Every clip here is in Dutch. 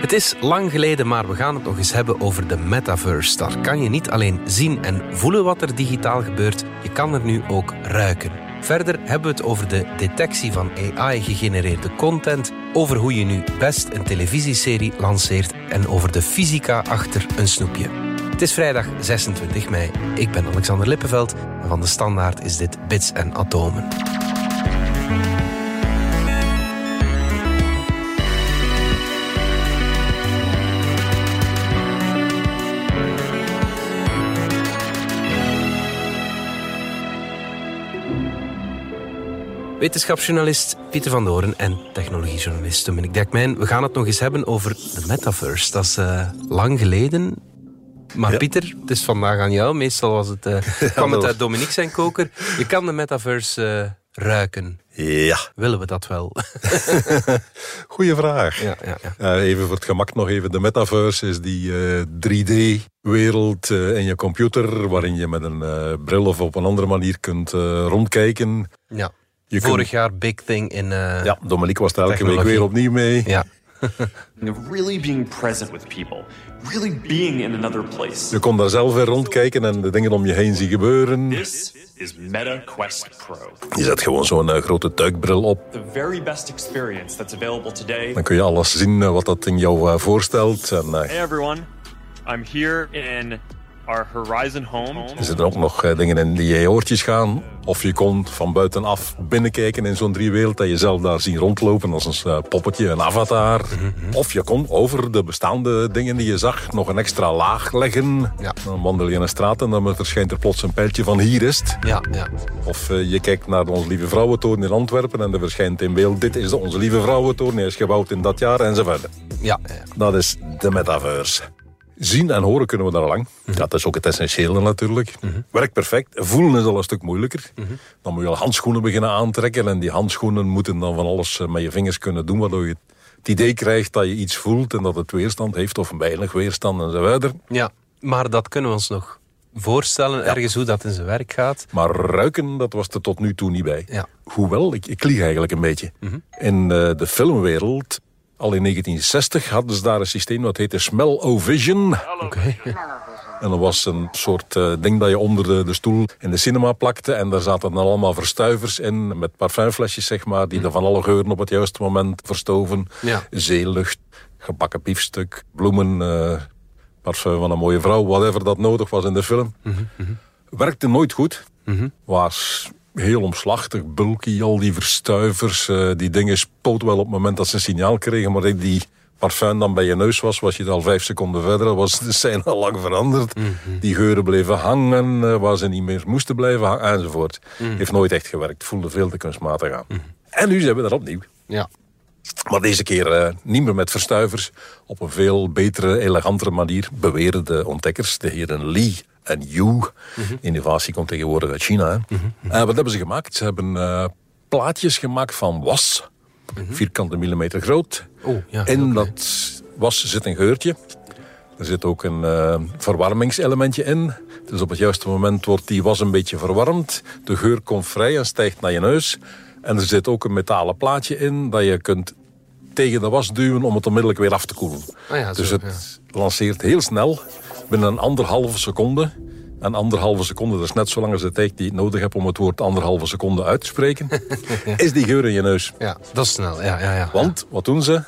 Het is lang geleden, maar we gaan het nog eens hebben over de metaverse. Daar kan je niet alleen zien en voelen wat er digitaal gebeurt, je kan er nu ook ruiken. Verder hebben we het over de detectie van AI-gegenereerde content, over hoe je nu best een televisieserie lanceert en over de fysica achter een snoepje. Het is vrijdag 26 mei. Ik ben Alexander Lippenveld en van de Standaard is dit Bits en Atomen. Wetenschapsjournalist Pieter van Doren en technologiejournalist Dominique Dekmijn. We gaan het nog eens hebben over de metaverse. Dat is uh, lang geleden. Maar Pieter, het is vandaag aan jou. Meestal was het, uh, kwam het uit Dominique zijn koker. Je kan de metaverse uh, ruiken. Ja. Willen we dat wel? Goeie vraag. Ja, ja, ja. even voor het gemak nog even. De metaverse is die 3D-wereld in je computer... waarin je met een bril of op een andere manier kunt rondkijken. Ja. Je Vorig jaar big thing in. Uh, ja, Dominique was daar elke week weer opnieuw mee. Ja. really being present with people. Really being in another place. Je kon daar zelf weer rondkijken en de dingen om je heen zien gebeuren. This is Meta Quest Pro. Je zet gewoon zo'n uh, grote duikbril op. The very best experience that's available today. Dan kun je alles zien uh, wat dat in jou uh, voorstelt. En, hey everyone, I'm here in our Horizon Home. Er zitten ook nog uh, dingen in die je oortjes gaan. Of je kon van buitenaf binnenkijken in zo'n driewereld... dat je zelf daar zien rondlopen als een uh, poppetje, een avatar. Of je kon over de bestaande dingen die je zag... nog een extra laag leggen. Ja. Dan wandel je in een straat en dan verschijnt er plots een pijltje van hier is het. Ja, ja. Of uh, je kijkt naar de Onze Lieve Vrouwentoren in Antwerpen... en er verschijnt in beeld... dit is de Onze Lieve Vrouwentoren, hij is gebouwd in dat jaar enzovoort. Ja, ja. Dat is de metaverse. Zien en horen kunnen we daar lang. Ja, dat is ook het essentiële natuurlijk. Werkt perfect. Voelen is al een stuk moeilijker. Dan moet je al handschoenen beginnen aantrekken. En die handschoenen moeten dan van alles met je vingers kunnen doen. Waardoor je het idee krijgt dat je iets voelt en dat het weerstand heeft. Of weinig weerstand en zo verder. Ja, maar dat kunnen we ons nog voorstellen. Ergens hoe dat in zijn werk gaat. Maar ruiken, dat was er tot nu toe niet bij. Ja. Hoewel, ik, ik lieg eigenlijk een beetje. In uh, de filmwereld al in 1960 hadden ze daar een systeem dat heette Smell-O-Vision. Okay. En dat was een soort uh, ding dat je onder de, de, stoel in de cinema plakte. En daar zaten dan allemaal verstuivers in met parfumflesjes, zeg maar. Die mm. er van alle geuren op het juiste moment verstoven. Ja. Zeelucht, gebakken biefstuk, bloemen, uh, parfum van een mooie vrouw. Whatever dat nodig was in de film. Mm -hmm. Werkte nooit goed. Mm -hmm. Was heel omslachtig, bulky, al die verstuivers. Uh, die dingen spoot wel op het moment dat ze een signaal kregen. Maar die parfum dan bij je neus was, was je al vijf seconden verder. Was de scène al lang veranderd. Mm -hmm. Die geuren bleven hangen, uh, waar ze niet meer moesten blijven hangen, enzovoort. Mm -hmm. Heeft nooit echt gewerkt. Voelde veel te kunstmatig aan. Mhm. En nu zijn we er opnieuw. Ja. Maar deze keer uh, niet meer met verstuivers. Op een veel betere, elegantere manier beweren de ontdekkers, de heren Lee en Yu. Mhm. Innovatie komt tegenwoordig uit China. Hè. Uh, wat hebben ze gemaakt? Ze hebben uh, plaatjes gemaakt van was. Vierkante millimeter groot. Oh, ja, In okay. dat was zit een geurtje. Er zit ook een uh, verwarmingselementje in. Dus op het juiste moment wordt die was een beetje verwarmd. De geur komt vrij en stijgt naar je neus. En er zit ook een metalen plaatje in dat je kunt tegen de was duwen om het onmiddellijk weer af te koelen. Ah ja, dus zo, het lanceert heel snel, binnen een anderhalve seconde. En anderhalve seconde, dat is net zo lang als de tijd die je nodig hebt om het woord anderhalve seconde uit te spreken. is die geur in je neus. Ja, dat is snel. Ja, ja, ja. Want, wat doen ze?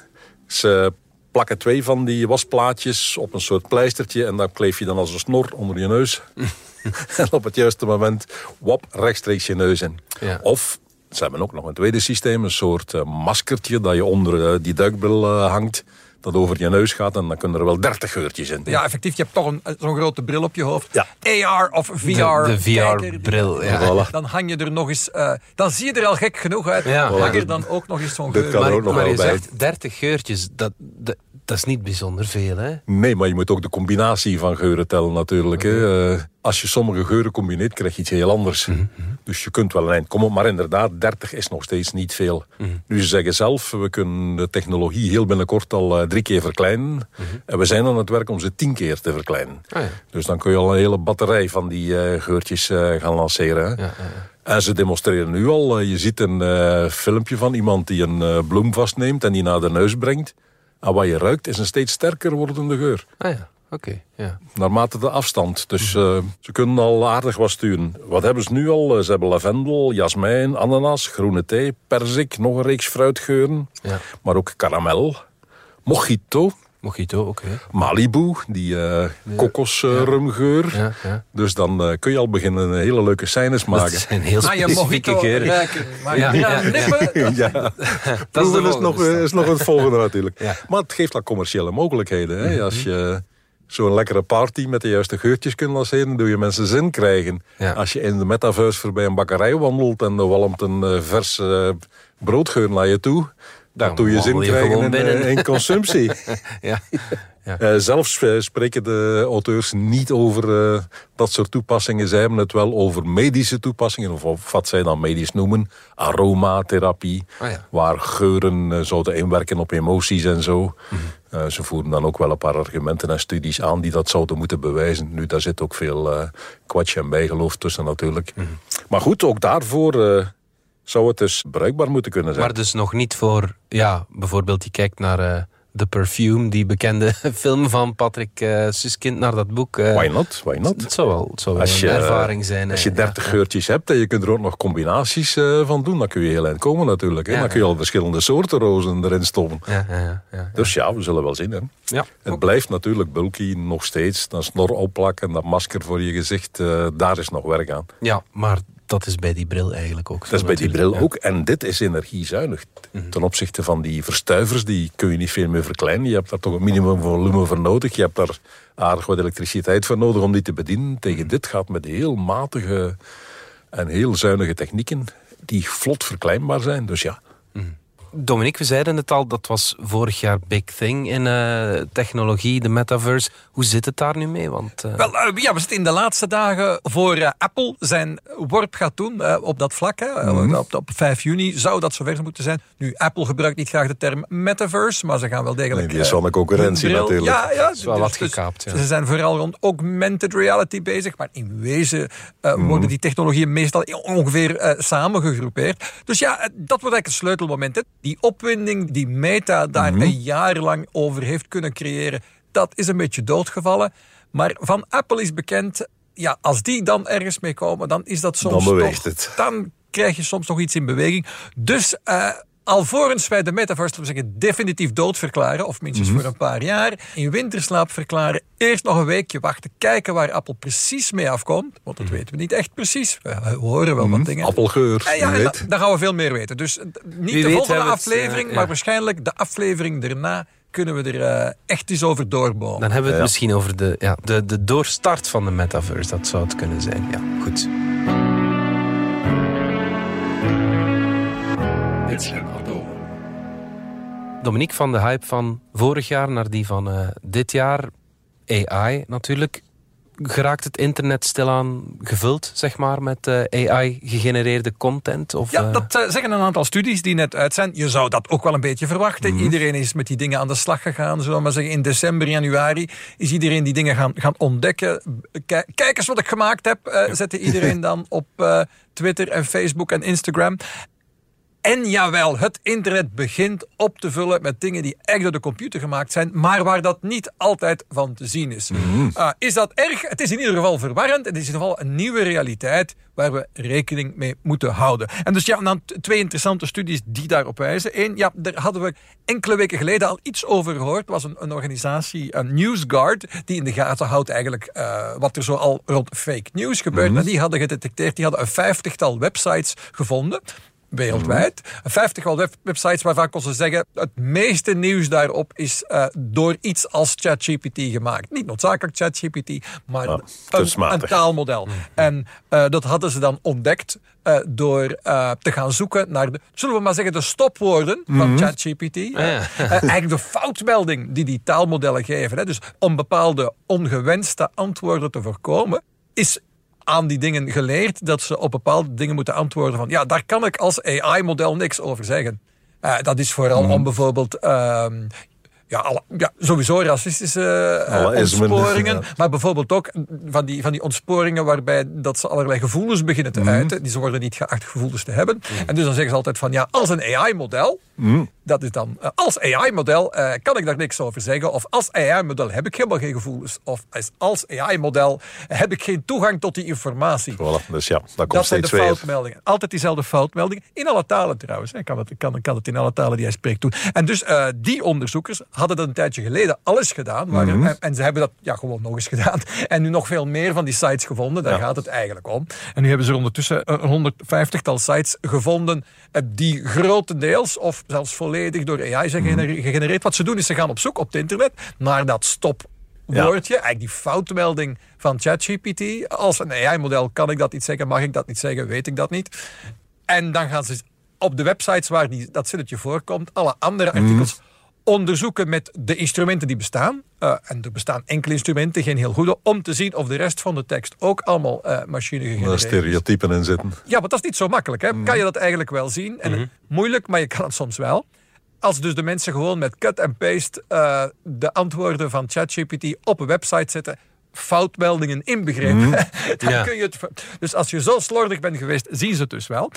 Ze plakken twee van die wasplaatjes op een soort pleistertje... en dat kleef je dan als een snor onder je neus. en op het juiste moment, wap, rechtstreeks je neus in. Ja. Of ze hebben ook nog een tweede systeem, een soort uh, maskertje dat je onder uh, die duikbril uh, hangt. Dat over je neus gaat en dan kunnen er wel 30 geurtjes in. Ja, effectief. Je hebt toch zo'n grote bril op je hoofd. Ja. AR of VR. De, de VR-bril, ja. Voilà. Dan hang je er nog eens... Uh, dan zie je er al gek genoeg uit. Ja. Hang er dan ook nog eens zo'n Dit geur. kan Maar, er ook nog maar wel je bij. zegt 30 geurtjes, dat, dat, dat is niet bijzonder veel, hè? Nee, maar je moet ook de combinatie van geuren tellen natuurlijk. Hè. Uh, als je sommige geuren combineert, krijg je iets heel anders. Mhm, Dus je kunt wel een eind komen. Maar inderdaad, 30 is nog steeds niet veel. Mhm. Nu, ze zeggen zelf, we kunnen de technologie heel binnenkort al uh, drie keer verkleinen. En we zijn aan het werk om ze tien keer te verkleinen. Mhm. Ah, ja. Dus dan kun je al een hele batterij van die uh, geurtjes gaan lanceren. Hè. Ja, ja, ja. En ze demonstreren nu al. Je ziet een filmpje van iemand die een bloem vastneemt en die naar de neus brengt. En wat je ruikt is een steeds sterker wordende geur. Ah ja, oké. ja. Naarmate de afstand. Dus eh, ze kunnen al aardig wat sturen. Wat hebben ze nu al? Eh, Ze hebben lavendel, jasmijn, ananas, groene thee, perzik, nog een reeks fruitgeuren. Ja. Maar ook karamel, mojito, Mojito, oké. Malibu, die eh kokosrumgeur. Ja, ja. Dus dan eh, kun je al beginnen hele leuke scènes Dat maken. zijn heel je specifieke mojito geuren. Ja, ja, ja, Dat proeven is, nog, stap. is nog het volgende natuurlijk. Ja. Maar het geeft al commerciële mogelijkheden. Hè? Mhm. Als je zo'n lekkere party met de juiste geurtjes kunt lanceren, doe je mensen zin krijgen. Ja. Als je in de metaverse voorbij een bakkerij wandelt en er walmt een eh, vers eh, broodgeur naar je toe, Dan doe je zin krijgen in, eh, in consumptie. Ja. Ja. Eh, zelfs spreken de auteurs niet over eh, dat soort toepassingen. Zij hebben het wel over medische toepassingen, of, wat zij dan medisch noemen. Aromatherapie, Ah, ja. waar geuren zouden inwerken op emoties en zo. Mhm. Ze voeren dan ook wel een paar argumenten en studies aan die dat zouden moeten bewijzen. Nu, daar zit ook veel kwatje en bijgeloof tussen natuurlijk. Mhm. Maar goed, ook daarvoor zou het dus bruikbaar moeten kunnen zijn. Maar dus nog niet voor, ja, bijvoorbeeld je kijkt naar eh The Perfume, die bekende film van Patrick eh Suskind, naar dat boek. eh, Why not? Why not? Het zou wel, het zou wel Als je, een ervaring zijn. Als je 30 Ja, geurtjes hebt en je kunt er ook nog combinaties van doen, dan kun je heel eind komen natuurlijk. Hè? Ja, dan kun je al verschillende soorten rozen erin stoppen. Ja, ja, ja, ja. Dus ja, we zullen wel zien. Hè? Ja. Het blijft natuurlijk bulky nog steeds. Dat snor opplakken, dat masker voor je gezicht, daar is nog werk aan. ja, maar dat is bij die bril eigenlijk ook zo. Dat is bij die bril ook. En dit is energiezuinig. Ten opzichte van die verstuivers, die kun je niet veel meer verkleinen. Je hebt daar toch een minimumvolume voor nodig. Je hebt daar aardig wat elektriciteit voor nodig om die te bedienen. Tegen dit gaat met heel matige en heel zuinige technieken die vlot verkleinbaar zijn. Dus ja, Dominique, we zeiden het al, dat was vorig jaar big thing in eh, technologie, de metaverse. Hoe zit het daar nu mee? Want, eh, Wel, eh, ja, we zitten in de laatste dagen voor Apple zijn worp gaat doen eh, op dat vlak. Hè. Mhm. op, op 5 juni zou dat zover moeten zijn. Nu, Apple gebruikt niet graag de term metaverse, maar ze gaan wel degelijk... Nee, die is wel een concurrentie bril- natuurlijk. Ja, ja. is wel wat gekaapt, ja. Ze zijn vooral rond augmented reality bezig, maar in wezen eh, Mhm. worden die technologieën meestal ongeveer eh, samengegroepeerd. Dus ja, dat wordt eigenlijk het sleutelmoment. Hè. Die opwinding die Meta daar Mhm. een jaar lang over heeft kunnen creëren, dat is een beetje doodgevallen. Maar van Apple is bekend, ja, als die dan ergens mee komen, dan is dat soms Dan beweegt toch- het. Dan krijg je soms nog iets in beweging. Dus eh, alvorens wij de metaverse laten we zeggen, definitief dood verklaren, of minstens Mhm. voor een paar jaar, in winterslaap verklaren, eerst nog een weekje wachten, kijken waar Apple precies mee afkomt. Want dat weten we niet echt precies. We, we horen wel wat dingen. appelgeur, ja, wie en weet. da- dan gaan we veel meer weten. Dus eh, niet Wie de volgende het, aflevering, eh, ja. maar waarschijnlijk de aflevering daarna kunnen we er eh, echt eens over doorbomen. Dan hebben we het Ja. misschien over de, ja, de, de doorstart van de metaverse. Dat zou het kunnen zijn. Ja, goed. Dominique, van de hype van vorig jaar naar die van eh, dit jaar. AI natuurlijk. Geraakt het internet stilaan gevuld, zeg maar, met eh, AI-gegenereerde content? Of, Ja, eh, dat zeggen een aantal studies die net uit zijn. Je zou dat ook wel een beetje verwachten. Iedereen is met die dingen aan de slag gegaan. Zullen we maar zeggen, in december, januari is iedereen die dingen gaan, gaan ontdekken. Kijk, kijk eens wat ik gemaakt heb, zette iedereen dan op eh, Twitter en Facebook en Instagram. En jawel, het internet begint op te vullen met dingen die echt door de computer gemaakt zijn, maar waar dat niet altijd van te zien is. Ah, is dat erg? Het is in ieder geval verwarrend. Het is in ieder geval een nieuwe realiteit waar we rekening mee moeten houden. En dus ja, dan twee interessante studies die daarop wijzen. Eén, ja, daar hadden we enkele weken geleden al iets over gehoord. Het was een, een organisatie, een NewsGuard, die in de gaten houdt eigenlijk eh, wat er zo al rond fake news gebeurt. Maar die hadden gedetecteerd, die hadden een vijftigtal websites gevonden wereldwijd. Een vijftigtal web websites waarvan kon ze zeggen... het meeste nieuws daarop is eh, door iets als ChatGPT gemaakt. Niet noodzakelijk ChatGPT, maar Ah, een, taalmodel. En eh, dat hadden ze dan ontdekt eh, door te gaan zoeken naar de... zullen we maar zeggen, de stopwoorden van ChatGPT. Eh, eh, eigenlijk de foutmelding die die taalmodellen geven. Hè. Dus om bepaalde ongewenste antwoorden te voorkomen... is aan die dingen geleerd dat ze op bepaalde dingen moeten antwoorden van ja, daar kan ik als AI-model niks over zeggen. Eh, dat is vooral om bijvoorbeeld ehm, ja, alle, ja, sowieso racistische eh, ontsporingen, ja. maar bijvoorbeeld ook van die, van die ontsporingen waarbij dat ze allerlei gevoelens beginnen te uiten. Die ze worden niet geacht gevoelens te hebben. En dus dan zeggen ze altijd van ja, als een AI-model, Dat is dan, eh, als AI-model eh, kan ik daar niks over zeggen. Of als AI-model heb ik helemaal geen gevoelens. Of als, als AI-model heb ik geen toegang tot die informatie. Voilà, dus ja, dat komt Dat zijn de weer. foutmeldingen. Altijd diezelfde foutmeldingen. In alle talen trouwens. Ik kan het, kan, kan het in alle talen die hij spreekt doen. En dus eh, die onderzoekers hadden dat een tijdje geleden alles gedaan. Mhm. en, en ze hebben dat ja, gewoon nog eens gedaan. En nu nog veel meer van die sites gevonden. Daar Ja. gaat het eigenlijk om. En nu hebben ze er ondertussen een 150-tal sites gevonden. Eh, die grotendeels of zelfs volledig door AI zijn Mhm. gegener- gegenereerd. Wat ze doen is ze gaan op zoek op het internet naar dat stop Ja. woordje, eigenlijk die foutmelding van ChatGPT. Als een AI-model kan ik dat niet zeggen, mag ik dat niet zeggen, weet ik dat niet. En dan gaan ze op de websites waar die, dat zinnetje voorkomt, alle andere artikels onderzoeken met de instrumenten die bestaan. Eh, en er bestaan enkele instrumenten, geen heel goede, om te zien of de rest van de tekst ook allemaal eh machine gegenereerd is. stereotypen in zitten. Ja, maar dat is niet zo makkelijk. Hè? Kan je dat eigenlijk wel zien? En Moeilijk, maar je kan het soms wel. Als dus de mensen gewoon met cut en paste eh, de antwoorden van ChatGPT op een website zetten, foutmeldingen inbegrepen, dan Ja. kun je het. Dus als je zo slordig bent geweest, zien ze het dus wel.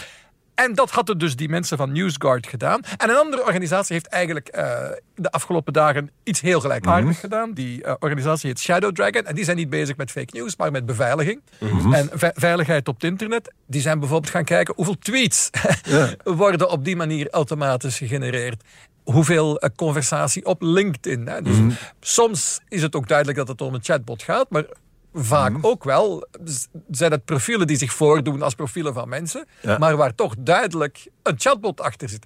En dat hadden dus die mensen van NewsGuard gedaan. En een andere organisatie heeft eigenlijk eh, de afgelopen dagen iets heel gelijkaardigs gedaan. Die eh, organisatie heet Shadow Dragon. En die zijn niet bezig met fake news, maar met beveiliging. En ve- veiligheid op het internet. Die zijn bijvoorbeeld gaan kijken hoeveel tweets worden op die manier automatisch gegenereerd. Hoeveel eh, conversatie op LinkedIn. Hè? Dus soms is het ook duidelijk dat het om een chatbot gaat, maar vaak ook wel zijn het profielen die zich voordoen als profielen van mensen, Ja. maar waar toch duidelijk een chatbot achter zit.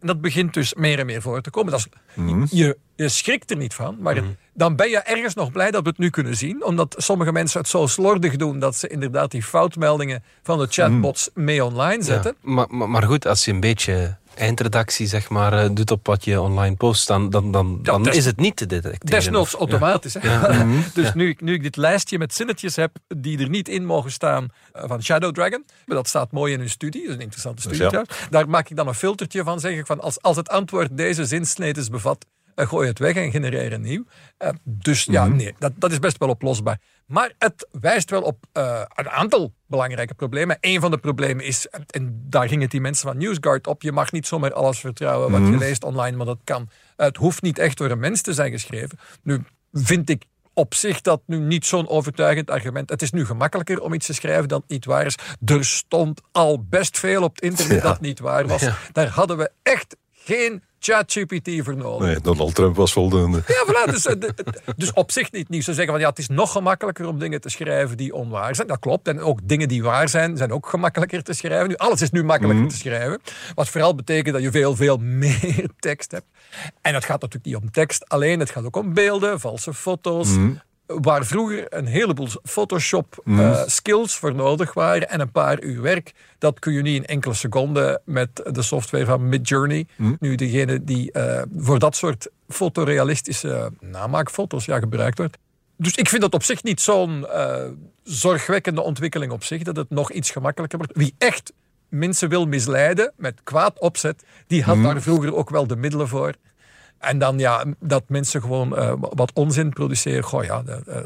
En dat begint dus meer en meer voor te komen. Dat is, je, je schrikt er niet van, maar het- dan ben je ergens nog blij dat we het nu kunnen zien. Omdat sommige mensen het zo slordig doen dat ze inderdaad die foutmeldingen van de chatbots mee online zetten. Ja, maar, maar, maar goed, als je een beetje eindredactie zeg maar, eh, doet op wat je online post, dan, dan, dan, dan des- is het niet te detecteren. Desnoods automatisch. hè. dus nu, ik- nu ik dit lijstje met zinnetjes heb die er niet in mogen staan eh, van Shadow Dragon, maar dat staat mooi in hun studie, dat is een interessante studie ja. Daar maak ik dan een filtertje van, zeg ik van als, als het antwoord deze zinsneden bevat, gooi het weg en genereer een nieuw. Eh, dus ja, nee, dat, dat is best wel oplosbaar. Maar het wijst wel op eh, een aantal belangrijke problemen. Een van de problemen is, en daar gingen die mensen van NewsGuard op, je mag niet zomaar alles vertrouwen wat je leest online, maar dat kan. Het hoeft niet echt door een mens te zijn geschreven. Nu vind ik op zich dat nu niet zo'n overtuigend argument. Het is nu gemakkelijker om iets te schrijven dan het niet waar is. Er stond al best veel op het internet Ja. dat niet waar was. Ja. Daar hadden we echt geen ChatGPT voor nodig. Nee, Donald Trump was voldoende. Ja, voilà. Dus, eh, dus op zich niet nieuw. Ze zeggen van ja, het is nog gemakkelijker om dingen te schrijven die onwaar zijn. Dat klopt. En ook dingen die waar zijn, zijn ook gemakkelijker te schrijven. Nu, alles is nu makkelijker te schrijven. Wat vooral betekent dat je veel, veel meer tekst hebt. En het gaat natuurlijk niet om tekst alleen. Het gaat ook om beelden, valse foto's. Waar vroeger een heleboel Photoshop eh, skills voor nodig waren en een paar uur werk, dat kun je niet in enkele seconden met de software van Midjourney. Nu, degene die eh, voor dat soort fotorealistische namaakfoto's ja, gebruikt wordt. Dus ik vind dat op zich niet zo'n eh, zorgwekkende ontwikkeling op zich, dat het nog iets gemakkelijker wordt. Wie echt mensen wil misleiden met kwaad opzet, die had daar vroeger ook wel de middelen voor. En dan ja, dat mensen gewoon eh, wat onzin produceren. Goh, ja, de, eh,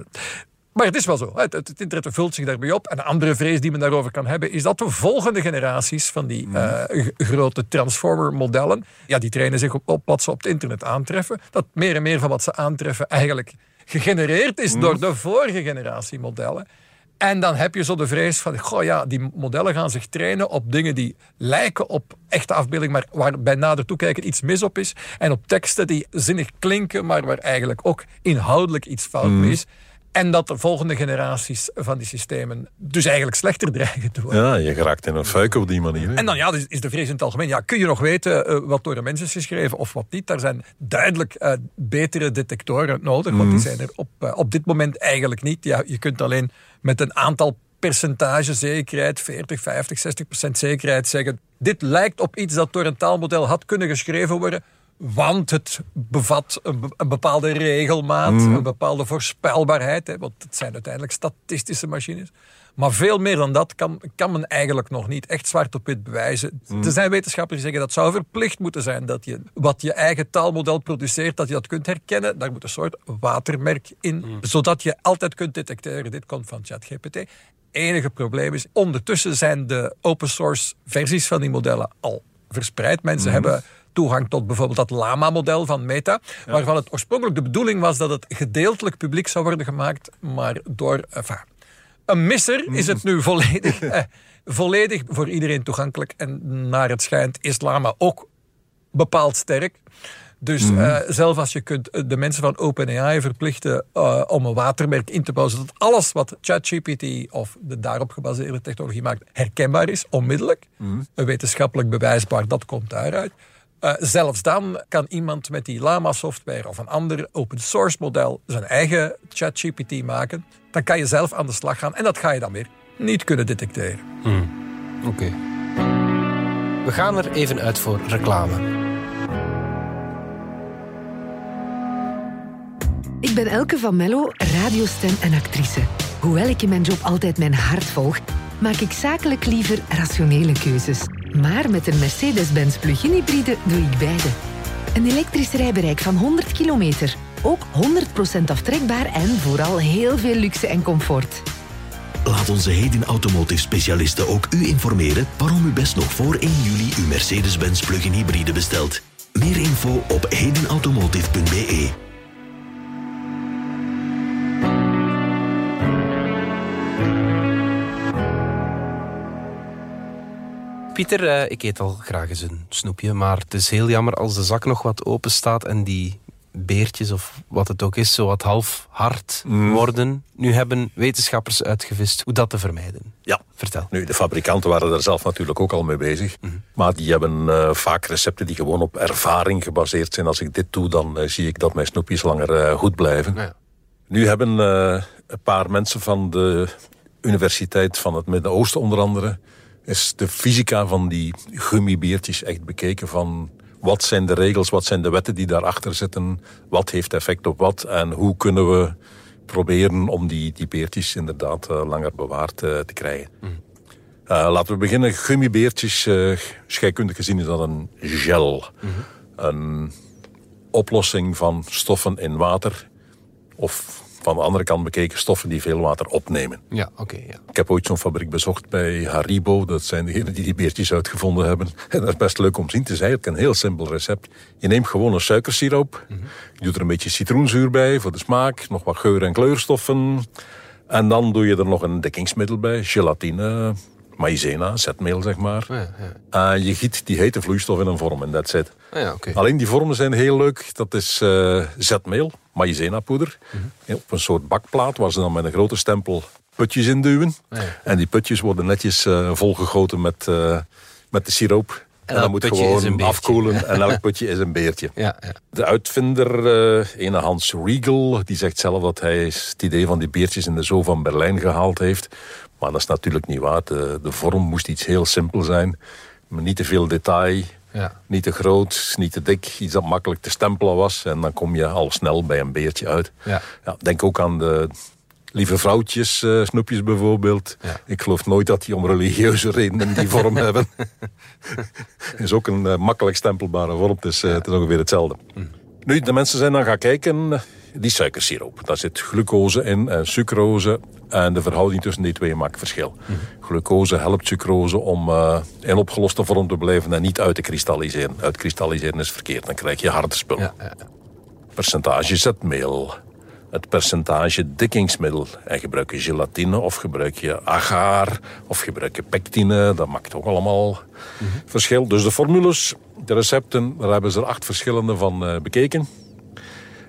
maar het is wel zo. Het, het, het internet vult zich daarbij op. En een andere vrees die men daarover kan hebben, is dat de volgende generaties van die eh, g- grote transformer-modellen, ja, die trainen zich op, op wat ze op het internet aantreffen. Dat meer en meer van wat ze aantreffen eigenlijk gegenereerd is door de vorige generatie modellen. En dan heb je zo de vrees van, goh ja, die modellen gaan zich trainen op dingen die lijken op echte afbeelding, maar waar bij nader toekijken iets mis op is. En op teksten die zinnig klinken, maar waar eigenlijk ook inhoudelijk iets fout mee is. En dat de volgende generaties van die systemen dus eigenlijk slechter dreigen te worden. Ja, je geraakt in een fuik op die manier. En dan ja, dus is de vrees in het algemeen. Ja, kun je nog weten eh, wat door een mens is geschreven of wat niet? Daar zijn duidelijk eh, betere detectoren nodig, want die zijn er op, eh, op dit moment eigenlijk niet. Ja, je kunt alleen met een aantal percentage zekerheid, 40, 50, 60 procent zekerheid zeggen. Dit lijkt op iets dat door een taalmodel had kunnen geschreven worden. Want het bevat een, be- een bepaalde regelmaat, een bepaalde voorspelbaarheid. Hè, want het zijn uiteindelijk statistische machines. Maar veel meer dan dat kan, kan men eigenlijk nog niet echt zwart op wit bewijzen. Er zijn wetenschappers die zeggen dat zou verplicht moeten zijn. Dat je wat je eigen taalmodel produceert, dat je dat kunt herkennen. Daar moet een soort watermerk in. Zodat je altijd kunt detecteren, dit komt van ChatGPT. Enige probleem is, ondertussen zijn de open source versies van die modellen al verspreid. Mensen hebben toegang tot bijvoorbeeld dat Lama-model van Meta, waarvan het oorspronkelijk de bedoeling was dat het gedeeltelijk publiek zou worden gemaakt, maar door... Enfin, een misser is het nu volledig, eh, volledig voor iedereen toegankelijk. En naar het schijnt is Lama ook bepaald sterk. Dus uh, zelf als je kunt eh, de mensen van OpenAI verplichten uh, om een watermerk in te bouwen, zodat alles wat ChatGPT of de daarop gebaseerde technologie maakt herkenbaar is, onmiddellijk. Mm. Wetenschappelijk bewijsbaar, dat komt daaruit. Uh, zelfs dan kan iemand met die Lama software of een ander open source model zijn eigen ChatGPT maken. Dan kan je zelf aan de slag gaan en dat ga je dan weer niet kunnen detecteren. Mm. Oké. Okay. We gaan er even uit voor reclame. Ik ben Elke van Mello, radiostem en actrice. Hoewel ik in mijn job altijd mijn hart volg, maak ik zakelijk liever rationele keuzes. Maar met een Mercedes-Benz plug-in hybride doe ik beide. Een elektrisch rijbereik van 100 kilometer. Ook 100% aftrekbaar en vooral heel veel luxe en comfort. Laat onze Heden Automotive specialisten ook u informeren waarom u best nog voor 1 juli uw Mercedes-Benz plug-in hybride bestelt. Meer info op hedenautomotive.be. Pieter, uh, ik eet al graag eens een snoepje, maar het is heel jammer als de zak nog wat open staat en die beertjes of wat het ook is, zo wat half hard mm. worden. Nu hebben wetenschappers uitgevist hoe dat te vermijden. Ja. Vertel. Nu, de fabrikanten waren daar zelf natuurlijk ook al mee bezig. Mm. Maar die hebben uh, vaak recepten die gewoon op ervaring gebaseerd zijn. Als ik dit doe, dan uh, zie ik dat mijn snoepjes langer uh, goed blijven. Ja. Nu hebben een paar mensen van de Universiteit van het Midden-Oosten onder andere is de fysica van die gummibeertjes echt bekeken van wat zijn de regels, wat zijn de wetten die daarachter zitten, wat heeft effect op wat en hoe kunnen we proberen om die, die beertjes inderdaad uh, langer bewaard uh, te krijgen. Mm. Uh, laten we beginnen. Gummibeertjes, scheikundig gezien is dat een gel. Mm -hmm. Een oplossing van stoffen in water of van de andere kant bekeken stoffen die veel water opnemen. Ja, oké. ja. Ik heb ooit zo'n fabriek bezocht bij Haribo. Dat zijn degenen die die beertjes uitgevonden hebben. En dat is best leuk om te zien. Het is eigenlijk een heel simpel recept. Je neemt gewoon een suikersiroop. Mm -hmm. Je doet er een beetje citroenzuur bij voor de smaak. Nog wat geur- en kleurstoffen. En dan doe je er nog een dekkingsmiddel bij. Gelatine, maïzena, zetmeel zeg maar. Ja, ja. Uh, je giet die hete vloeistof in een vorm en that's it. Ah, ja, okay. Alleen die vormen zijn heel leuk. Dat is uh, zetmeel, maïzena poeder. Mm -hmm. Op een soort bakplaat waar ze dan met een grote stempel putjes in duwen. Ah, en die putjes worden netjes uh, volgegoten met, met de siroop. En, en dat moet gewoon afkoelen en elk putje is een beertje. Ja, ja. De uitvinder, uh, ene Hans Riegel, die zegt zelf dat hij het idee van die beertjes in de zoo van Berlijn gehaald heeft. Maar dat is natuurlijk niet waar. De, de vorm moest iets heel simpel zijn. Maar niet te veel detail. Ja. Niet te groot, niet te dik. Iets dat makkelijk te stempelen was. En dan kom je al snel bij een beertje uit. Ja. Ja, denk ook aan de lieve vrouwtjes, uh, snoepjes bijvoorbeeld. Ja. Ik geloof nooit dat die om religieuze redenen die vorm hebben. is ook een uh, makkelijk stempelbare vorm. Het is, uh, het is ongeveer hetzelfde. Mm. Nu, de mensen zijn dan gaan kijken die suikersiroop. Daar zit glucose in en sucrose. En de verhouding tussen die twee maakt verschil. Mm. Glucose helpt sucrose om uh, in opgeloste vorm te blijven en niet uit te kristalliseren. Uitkristalliseren is verkeerd, dan krijg je harde spullen. Ja, ja, ja. Percentage zetmeel. Het percentage dikkingsmiddel. En gebruik je gelatine of gebruik je agar of gebruik je pectine. Dat maakt ook allemaal mm -hmm. verschil. Dus de formules, de recepten, daar hebben ze er acht verschillende van uh, bekeken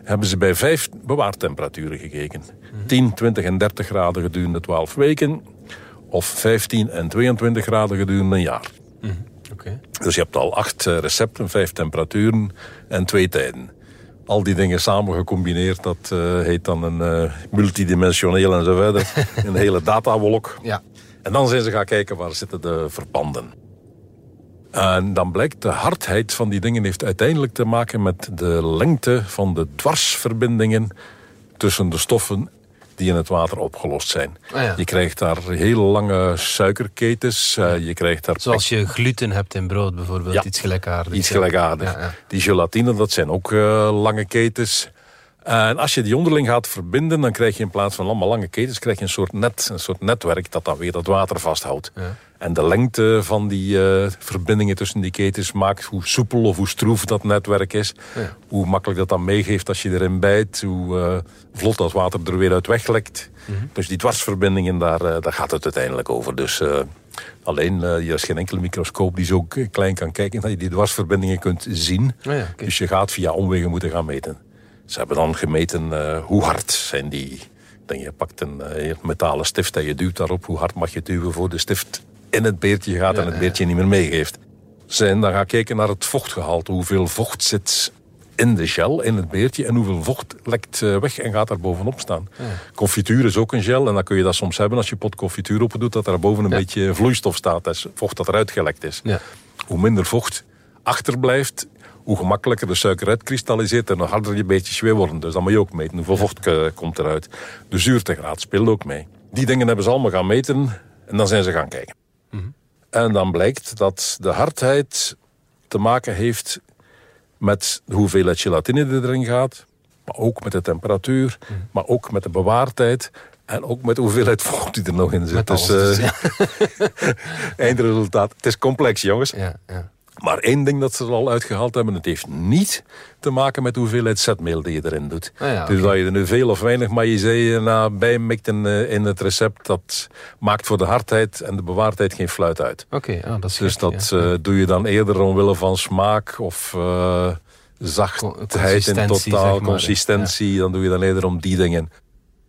hebben ze bij vijf bewaartemperaturen gekeken. Mm -hmm. 10, 20 en 30 graden gedurende 12 weken. Of 15 en 22 graden gedurende een jaar. Mm -hmm. okay. Dus je hebt al acht uh, recepten, vijf temperaturen en twee tijden. Al die dingen samen gecombineerd, dat uh, heet dan een uh, multidimensioneel en zo verder. een hele datawolk. Ja. En dan zijn ze gaan kijken waar zitten de verbanden. En dan blijkt de hardheid van die dingen heeft uiteindelijk te maken met de lengte van de dwarsverbindingen tussen de stoffen die in het water opgelost zijn. Ah, ja. Je krijgt daar heel lange suikerketens. Uh, je krijgt daar Zoals je gluten hebt in brood bijvoorbeeld, ja, iets gelijkaardigs. Iets gelijkaardigs. Ja. Die gelatine, dat zijn ook uh, lange ketens. En als je die onderling gaat verbinden, dan krijg je in plaats van allemaal lange ketens, krijg je een soort net, een soort netwerk dat dan weer dat water vasthoudt. En de lengte van die eh, verbindingen tussen die ketens maakt hoe soepel of hoe stroef dat netwerk is. Hoe makkelijk dat dan meegeeft als je erin bijt. Hoe eh, vlot dat water er weer uit weglekt. Dus die dwarsverbindingen, daar, eh, daar gaat het uiteindelijk over. Dus alleen, er is geen enkele microscoop die zo klein kan kijken dat je die dwarsverbindingen kunt zien. ja, Dus je gaat via omwegen moeten gaan meten. Ze hebben dan gemeten hoe hard zijn die... Dan je pakt een metalen stift en je duwt daarop. Hoe hard mag je duwen voor de stift in het beertje gaat en het beertje niet meer meegeeft. Zijn dan gaan kijken naar het vochtgehalte. Hoeveel vocht zit in de gel, in het beertje. En hoeveel vocht lekt weg en gaat daar bovenop staan. Confituur is ook een gel. En dan kun je dat soms hebben als je pot confituur open doet. Dat er boven een beetje vloeistof staat. Dat is vocht dat eruit gelekt is. Hoe minder vocht achterblijft, hoe gemakkelijker de suiker uitkristalliseert en hoe harder die beetjes weer worden. Dus dat moet je ook meten. Hoeveel vocht komt eruit. De zuurtegraad speelt ook mee. Die dingen hebben ze allemaal gaan meten en dan zijn ze gaan kijken. En dan blijkt dat de hardheid te maken heeft met de hoeveelheid gelatine die erin gaat. Maar ook met de temperatuur. Maar ook met de bewaartijd. En ook met de hoeveelheid vocht die er nog in zit. Dus, uh, ja. eindresultaat. Het is complex, jongens. Ja, ja. Maar één ding dat ze er al uitgehaald hebben, het heeft niet te maken met de hoeveelheid zetmeel die je erin doet. Ah ja, Dus dat je er nu veel of weinig maïzee bijmikt in, in het recept, dat maakt voor de hardheid en de bewaardheid geen fluit uit. Oké, ah, dat is Dus gek, dat ja. uh, doe je dan eerder omwille van smaak of uh, zachtheid in totaal, zeg maar, consistentie. Ja. Dan doe je dan eerder om die dingen.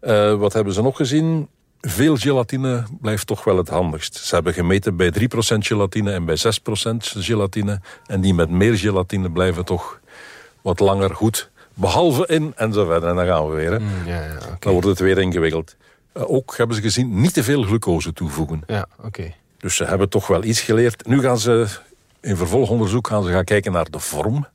Uh, wat hebben ze nog gezien? Veel gelatine blijft toch wel het handigst. Ze hebben gemeten bij 3% gelatine en bij 6% gelatine. En die met meer gelatine blijven toch wat langer goed. Behalve in en zo verder. En dan gaan we weer. Hè. Mm, ja, ja, okay. Dan wordt het weer ingewikkeld. Uh, ook hebben ze gezien niet te veel glucose toevoegen. Ja, oké. Okay. Dus ze hebben toch wel iets geleerd. Nu gaan ze in vervolgonderzoek gaan ze gaan kijken naar de vorm.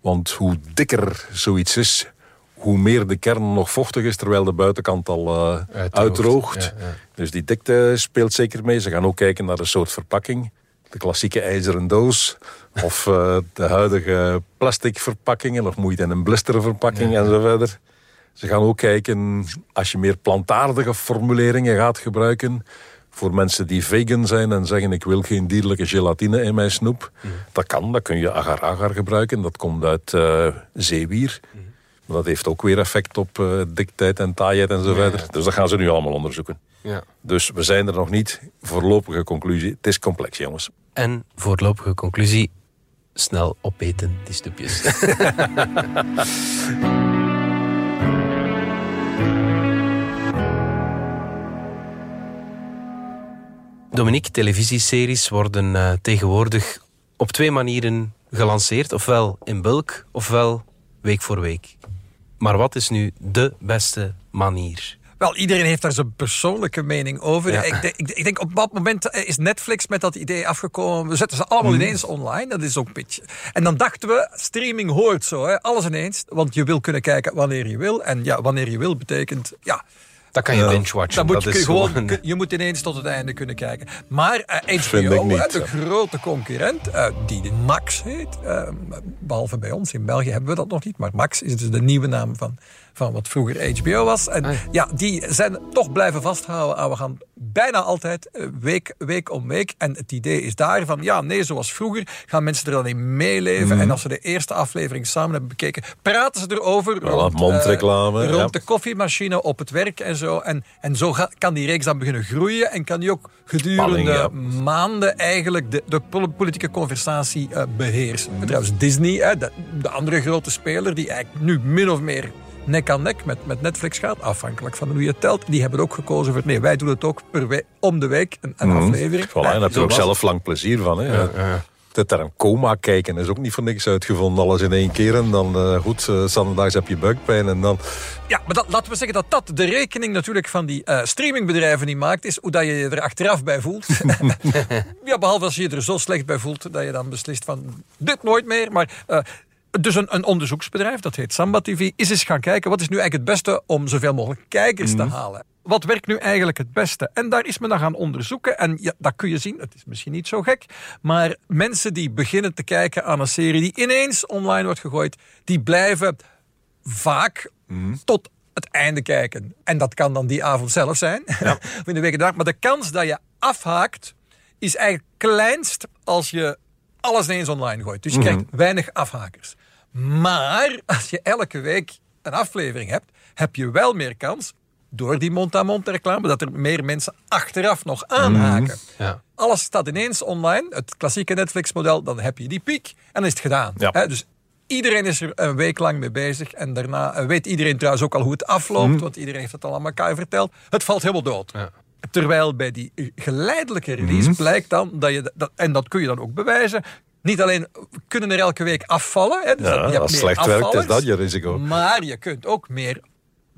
Want hoe dikker zoiets is, hoe meer de kern nog vochtig is, terwijl de buitenkant al uh, uitdroogt. uitdroogt. Ja, ja. Dus die dikte speelt zeker mee. Ze gaan ook kijken naar de soort verpakking. De klassieke ijzeren doos. Of uh, de huidige plastic verpakkingen. Of moet je het in een blisterverpakking ja, en zo verder. Ze gaan ook kijken, als je meer plantaardige formuleringen gaat gebruiken... voor mensen die vegan zijn en zeggen... ik wil geen dierlijke gelatine in mijn snoep. Mm. Dat kan, dat kun je agar-agar gebruiken. Dat komt uit uh, zeewier. Mm. Dat heeft ook weer effect op uh, dikheid en taaiheid en zo verder. Ja, ja. Dus dat gaan ze nu allemaal onderzoeken. Ja. Dus we zijn er nog niet. Voorlopige conclusie, het is complex, jongens. En voorlopige conclusie, snel opeten, die snoepjes. Dominique, televisieseries worden uh, tegenwoordig op twee manieren gelanceerd. Ofwel in bulk, ofwel week voor week. Maar wat is nu de beste manier? Wel, iedereen heeft daar zijn persoonlijke mening over. Ja. Ik, denk, ik, ik, denk op dat moment is Netflix met dat idee afgekomen. We zetten ze allemaal mm. ineens online. Dat is ook een beetje. En dan dachten we, streaming hoort zo. Hè? Alles ineens. Want je wil kunnen kijken wanneer je wil. En ja, wanneer je wil betekent... Ja, dan kan je binge-watchen. Dan moet dat je, is gewoon, gewoon... je moet ineens tot het einde kunnen kijken. Maar uh, HBO, niet, de grote concurrent, uh, die Max heet, uh, behalve bij ons in België hebben we dat nog niet, maar Max is dus de nieuwe naam van, van wat vroeger HBO was. En Ah, ja, die zijn toch blijven vasthouden aan we gaan bijna altijd eh, week, week om week. En het idee is daar van, ja, nee, zoals vroeger gaan mensen er dan in meeleven. Mhm. En als ze de eerste aflevering samen hebben bekeken, praten ze erover. Wel, rond, mondreclame, eh, rond ja. de koffiemachine op het werk en zo. En, en zo ga- kan die reeks dan beginnen groeien en kan die ook gedurende Spanning, ja. maanden eigenlijk de, de pol- politieke conversatie eh, beheersen. Trouwens, Disney, hè, de, de andere grote speler, die eigenlijk nu min of meer nek aan nek met, met Netflix gaat, afhankelijk van hoe je het telt, die hebben ook gekozen voor, nee, wij doen het ook per we- om de week, een, een aflevering. Mhm. Voilà, en daar heb je ook zelf lang plezier van. Hè? Dat daar een coma kijken is ook niet voor niks uitgevonden. Alles in één keer en dan eh, goed, uh, zondags heb je buikpijn en dan... Ja, maar dat, laten we zeggen dat dat de rekening natuurlijk van die eh, streamingbedrijven niet maakt, is hoe dat je je er achteraf bij voelt. ja, behalve als je je er zo slecht bij voelt dat je dan beslist van dit nooit meer. Maar eh, dus een, een onderzoeksbedrijf, dat heet Samba TV, is eens gaan kijken wat is nu eigenlijk het beste om zoveel mogelijk kijkers te halen. Wat werkt nu eigenlijk het beste? En daar is men dan gaan onderzoeken. En ja, dat kun je zien, het is misschien niet zo gek. Maar mensen die beginnen te kijken aan een serie die ineens online wordt gegooid, die blijven vaak tot het einde kijken. En dat kan dan die avond zelf zijn, of in de week dag. Maar de kans dat je afhaakt is eigenlijk kleinst als je alles ineens online gooit. Dus je krijgt weinig afhakers. Maar als je elke week een aflevering hebt, heb je wel meer kans door die mond-aan-mond reclame dat er meer mensen achteraf nog aanhaken. Ja. Alles staat ineens online, het klassieke Netflix-model, dan heb je die piek en dan is het gedaan. Ja. Dus iedereen is er een week lang mee bezig en daarna eh, weet iedereen trouwens ook al hoe het afloopt, want iedereen heeft het al aan elkaar verteld. Het valt helemaal dood. Ja. Terwijl bij die geleidelijke release blijkt dan dat je, dat, en dat kun je dan ook bewijzen, niet alleen kunnen er elke week afvallen, hè, dus Ja, dat- je als slecht werkt, is dat je risico. Maar je kunt ook meer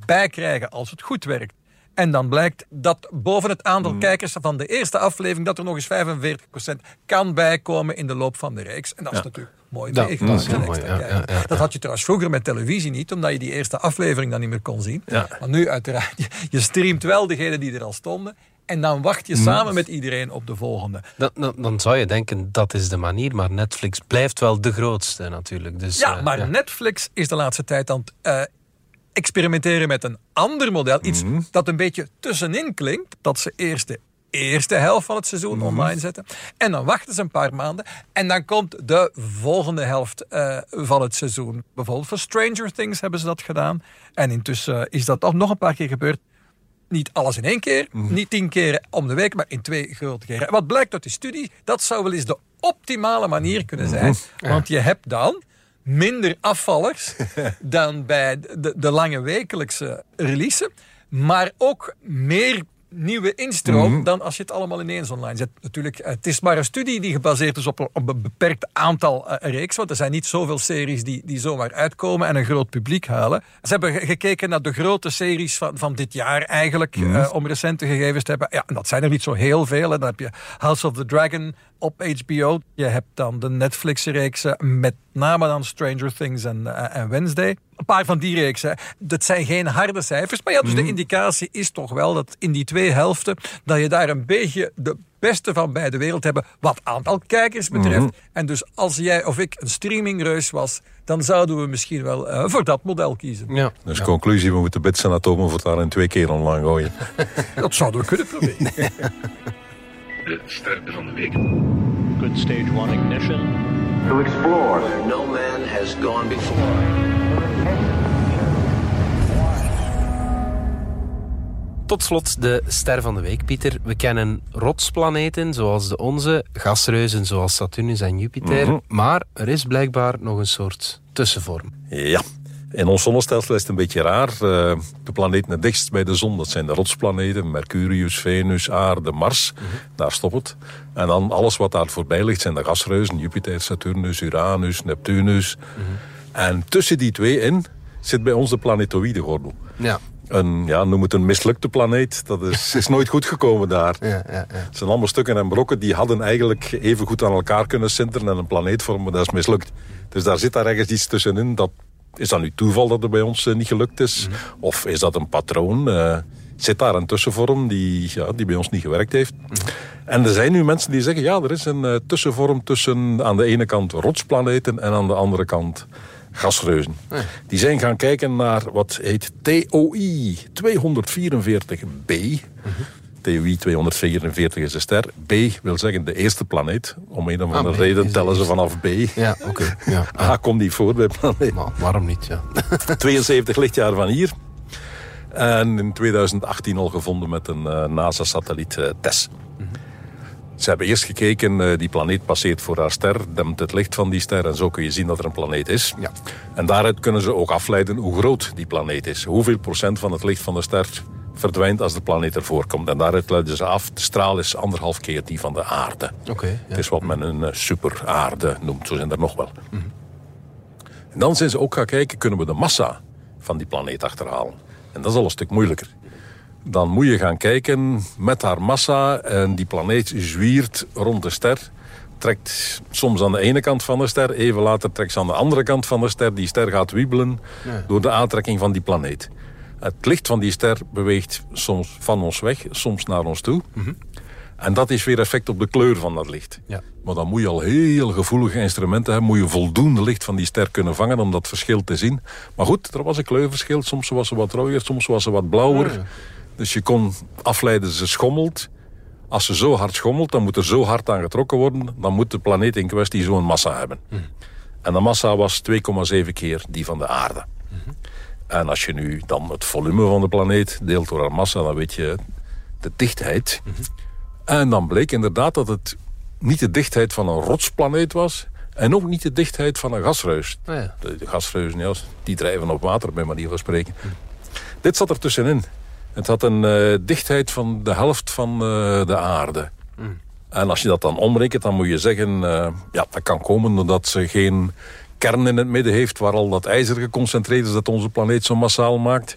bijkrijgen als het goed werkt. En dan blijkt dat boven het aantal Hmm. kijkers van de eerste aflevering... dat er nog eens 45% kan bijkomen in de loop van de reeks. En dat is natuurlijk mooi Dat- meegenomen. dat is mooi, ja, ja, ja, Dat had je trouwens vroeger met televisie niet... omdat je die eerste aflevering dan niet meer kon zien. Ja. Maar nu uiteraard, je, je streamt wel degene die er al stonden... en dan wacht je samen met iedereen op de volgende. Dan, dan, dan zou je denken dat is de manier, maar Netflix blijft wel de grootste natuurlijk. Dus, Ja, eh, maar Netflix is de laatste tijd aan het eh, experimenteren met een ander model. Iets dat een beetje tussenin klinkt. Dat ze eerst de eerste helft van het seizoen online zetten. En dan wachten ze een paar maanden. En dan komt de volgende helft eh, van het seizoen. Bijvoorbeeld voor Stranger Things hebben ze dat gedaan. En intussen is dat al nog een paar keer gebeurd. Niet alles in één keer, niet tien keren om de week, maar in twee grote keren. Wat blijkt uit die studie? Dat zou wel eens de optimale manier kunnen zijn. Want je hebt dan minder afvallers dan bij de, de lange wekelijkse releasen. Maar ook meer nieuwe instroom dan als je het allemaal ineens online zet. Natuurlijk, het is maar een studie die gebaseerd is op, een- op een beperkt aantal eh, reeks. Want er zijn niet zoveel series die, die zomaar uitkomen en een groot publiek halen. Ze hebben ge- gekeken naar de grote series van, van dit jaar eigenlijk, eh, om recente gegevens te hebben. Ja, en dat zijn er niet zo heel veel. hè. Dan heb je House of the Dragon op HBO. Je hebt dan de Netflix-reeksen, met name dan Stranger Things en, eh, en Wednesday. Een paar van die reeksen. Dat zijn geen harde cijfers. Maar ja, dus de indicatie is toch wel dat in die twee helften... dat je daar een beetje de beste van beide wereld hebben... wat aantal kijkers betreft. En dus als jij of ik een streamingreus was... dan zouden we misschien wel eh, voor dat model kiezen. Ja. Dus conclusie, we moeten bits en atomen voortaan in twee keer online gooien. Dat zouden we kunnen proberen. De ster van de week. Good stage one ignition. to explore where no man has gone before. Tot slot de ster van de week, Pieter. We kennen rotsplaneten zoals de onze, gasreuzen zoals Saturnus en Jupiter. Maar er is blijkbaar nog een soort tussenvorm. Ja. In ons zonnestelsel is het een beetje raar. Eh, de planeten het dichtst bij de zon, dat zijn de rotsplaneten. Mercurius, Venus, Aarde, Mars. Daar stopt het. En dan alles wat daar voorbij ligt zijn de gasreuzen. Jupiter, Saturnus, Uranus, Neptunus. En tussen die twee in zit bij ons de planetoïde gordel. Ja. Een, ja, noem het een mislukte planeet. Dat is, is nooit goed gekomen daar. Ja, ja, ja. Het zijn allemaal stukken en brokken die hadden eigenlijk even goed aan elkaar kunnen sinteren en een planeet vormen, dat is mislukt. Dus daar zit daar ergens iets tussenin. Dat, is dat nu toeval dat het bij ons eh, niet gelukt is? Of is dat een patroon? Eh, zit daar een tussenvorm die, ja, die bij ons niet gewerkt heeft? En er zijn nu mensen die zeggen, ja, er is een eh, tussenvorm tussen aan de ene kant rotsplaneten en aan de andere kant gasreuzen. Die zijn gaan kijken naar wat heet TOI 244b. TOI 244 is de ster. B wil zeggen de eerste planeet. Om een of andere B reden tellen ze vanaf B. Ja, oké. Ja. A komt niet voor bij planeet. Maar waarom niet? Ja. 72 lichtjaar van hier. En in 2018 al gevonden met een eh, NASA-satelliet eh, TESS. Ze hebben eerst gekeken, eh, die planeet passeert voor haar ster, dempt het licht van die ster en zo kun je zien dat er een planeet is. Ja. En daaruit kunnen ze ook afleiden hoe groot die planeet is. Hoeveel procent van het licht van de ster verdwijnt als de planeet ervoor komt. En daaruit leiden ze af, de straal is anderhalf keer die van de aarde. Oké. ja. Het is wat men een eh, superaarde noemt, zo zijn er nog wel. En dan zijn ze ook gaan kijken, kunnen we de massa van die planeet achterhalen? En dat is al een stuk moeilijker. Dan moet je gaan kijken met haar massa en die planeet zwiert rond de ster. Trekt soms aan de ene kant van de ster, even later trekt ze aan de andere kant van de ster. Die ster gaat wiebelen door de aantrekking van die planeet. Het licht van die ster beweegt soms van ons weg, soms naar ons toe. En dat is weer effect op de kleur van dat licht. Ja. Maar dan moet je al heel gevoelige instrumenten hebben. Moet je voldoende licht van die ster kunnen vangen om dat verschil te zien. Maar goed, er was een kleurverschil. Soms was ze wat rooier, soms was ze wat blauwer. Ja. Dus je kon afleiden, ze schommelt. Als ze zo hard schommelt, dan moet er zo hard aan getrokken worden. Dan moet de planeet in kwestie zo'n massa hebben. En de massa was 2,7 keer die van de aarde. En als je nu dan het volume van de planeet deelt door haar massa, dan weet je de dichtheid. En dan bleek inderdaad dat het niet de dichtheid van een rotsplaneet was. En ook niet de dichtheid van een gasreus. Ja. De, de gasreuzen, ja, die drijven op water, bij manier van spreken. Dit zat er tussenin. Het had een eh, dichtheid van de helft van eh, de aarde. En als je dat dan omrekent, dan moet je zeggen... eh, ja, dat kan komen doordat ze geen kern in het midden heeft... waar al dat ijzer geconcentreerd is dat onze planeet zo massaal maakt.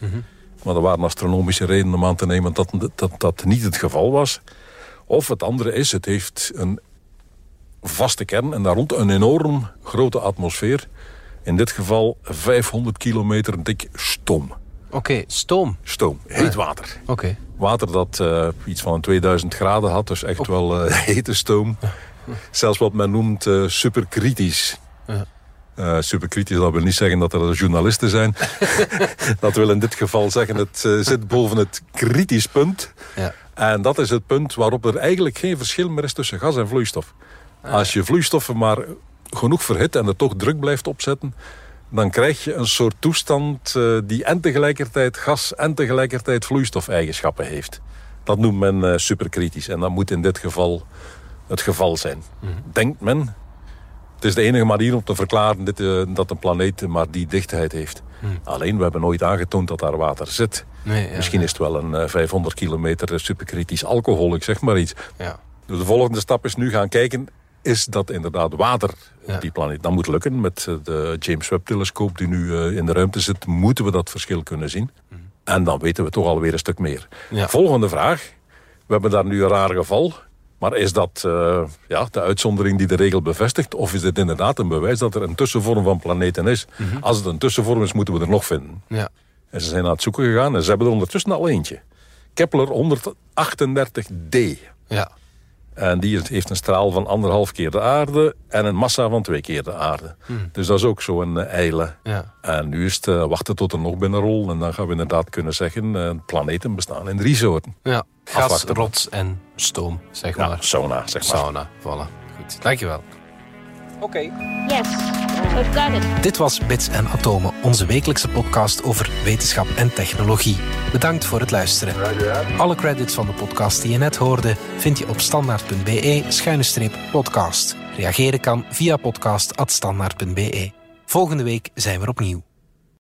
Maar er waren astronomische redenen om aan te nemen dat dat, dat niet het geval was. Of het andere is, het heeft een vaste kern en daar rond een enorm grote atmosfeer. In dit geval 500 kilometer dik stoom. Oké, stoom. Stoom, heet water. Oké. Water dat eh, iets van een 2000 graden had, dus echt wel eh, hete stoom. Zelfs wat men noemt eh, superkritisch. Ja. Eh, superkritisch, dat wil niet zeggen dat er journalisten zijn. dat wil in dit geval zeggen, het eh, zit boven het kritisch punt. Ja. En dat is het punt waarop er eigenlijk geen verschil meer is tussen gas en vloeistof. Als je vloeistoffen maar genoeg verhit en er toch druk blijft opzetten... dan krijg je een soort toestand eh, die en tegelijkertijd gas en tegelijkertijd vloeistofeigenschappen heeft. Dat noemt men superkritisch en dat moet in dit geval het geval zijn. Denkt men, is de enige manier om te verklaren dit, eh, dat een planeet maar die dichtheid heeft. Alleen, we hebben nooit aangetoond dat daar water zit. Nee, ja, Misschien is het wel een eh, 500 kilometer superkritisch alcohol, ik zeg maar iets. Ja. Dus de volgende stap is nu gaan kijken... is dat inderdaad water Ja. op die planeet? Dat moet lukken. Met eh, de James Webb-telescoop die nu eh, in de ruimte zit... moeten we dat verschil kunnen zien. En dan weten we toch alweer een stuk meer. Volgende vraag. We hebben daar nu een raar geval. Maar is dat eh, ja, de uitzondering die de regel bevestigt? Of is dit inderdaad een bewijs dat er een tussenvorm van planeten is? Mhm. Als het een tussenvorm is, moeten we er nog vinden. Ja. En ze zijn aan het zoeken gegaan en ze hebben er ondertussen al eentje. Kepler 138d. Ja. En die heeft een straal van anderhalf keer de aarde en een massa van twee keer de aarde. Dus dat is ook zo'n uh, eile. Ja. En nu is het uh, wachten tot er nog binnenrol. En dan gaan we inderdaad kunnen zeggen, planeten bestaan in drie soorten. Ja. Gas, Afwachten. rots en stoom, zeg Ja, maar. sauna, zeg maar. Sauna, voilà. Goed, dankjewel. Oké. Yes, we've got it. Dit was Bits en Atomen, onze wekelijkse podcast over wetenschap en technologie. Bedankt voor het luisteren. Alle credits van de podcast die je net hoorde vind je op standaard.be-podcast. Reageren kan via podcast.standaard.be. Volgende week zijn we er opnieuw.